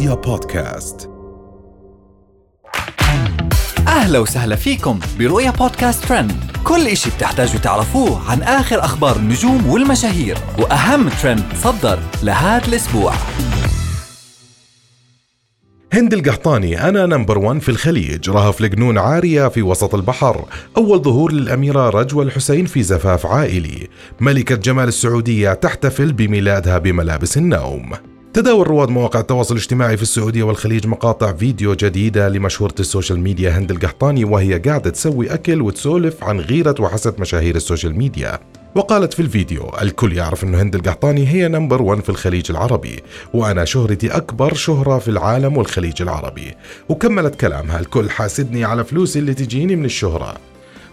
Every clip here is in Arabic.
رؤيا بودكاست. أهلا وسهلا فيكم برؤيا بودكاست ترند. كل إشي بتحتاجوا تعرفوه عن آخر أخبار النجوم والمشاهير وأهم ترند صدر لهذا الأسبوع. هند القحطاني أنا number 1 في الخليج رهف لقنون عارية في وسط البحر. أول ظهور للأميرة رجوى الحسين في زفاف عائلي. ملكة جمال السعودية تحتفل بميلادها بملابس النوم. تداول رواد مواقع التواصل الاجتماعي في السعودية والخليج مقاطع فيديو جديدة لمشهورة السوشيال ميديا هند القحطاني وهي قاعدة تسوي أكل وتسولف عن غيرة وحسد مشاهير السوشيال ميديا. وقالت في الفيديو الكل يعرف إنه هند القحطاني هي number 1 في الخليج العربي وأنا شهرتي أكبر شهرة في العالم والخليج العربي. وكملت كلامها الكل حاسدني على فلوسي اللي تجيني من الشهرة.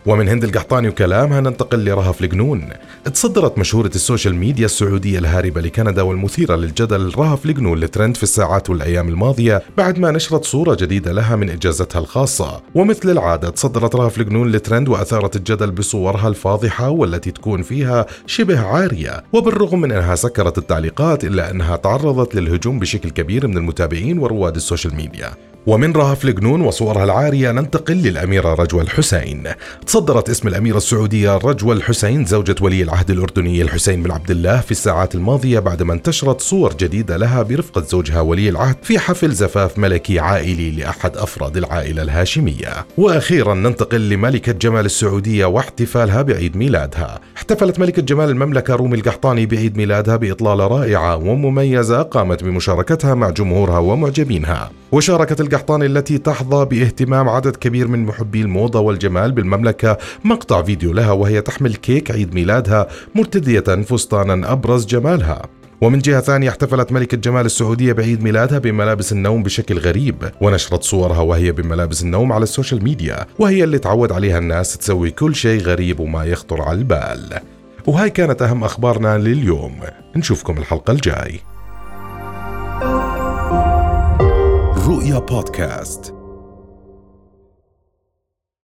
ومن هند القحطاني وكلامها ننتقل لرهف القنون تصدرت مشهورة السوشيال ميديا السعودية الهاربة لكندا والمثيرة للجدل رهف القنون لترند في الساعات والأيام الماضية بعد ما نشرت صورة جديدة لها من إجازتها الخاصة. ومثل العادة تصدرت رهف القنون لترند وأثارت الجدل بصورها الفاضحة والتي تكون فيها شبه عارية. وبالرغم من أنها سكرت التعليقات إلا أنها تعرضت للهجوم بشكل كبير من المتابعين ورواد السوشيال ميديا. ومن رهف القنون وصورها العارية ننتقل للأميرة رجوى الحسين. تصدرت اسم الأميرة السعودية رجوى الحسين زوجة ولي العهد الأردني الحسين بن عبد الله في الساعات الماضية بعدما انتشرت صور جديدة لها برفقة زوجها ولي العهد في حفل زفاف ملكي عائلي لأحد أفراد العائلة الهاشمية. وأخيرا ننتقل لملكة جمال السعودية واحتفالها بعيد ميلادها. احتفلت ملكة جمال المملكة رومي القحطاني بعيد ميلادها بإطلالة رائعة ومميزة قامت بمشاركتها مع جمهورها ومعجبينها. وشاركت القحطاني التي تحظى باهتمام عدد كبير من محبي الموضة والجمال بالمملكة مقطع فيديو لها وهي تحمل كيك عيد ميلادها مرتدية فستانا أبرز جمالها. ومن جهة ثانية احتفلت ملكة جمال السعودية بعيد ميلادها بملابس النوم بشكل غريب ونشرت صورها وهي بملابس النوم على السوشيال ميديا وهي اللي تعود عليها الناس تسوي كل شيء غريب وما يخطر على البال. وهاي كانت أهم أخبارنا لليوم. نشوفكم الحلقة الجاي. رؤيا بودكاست.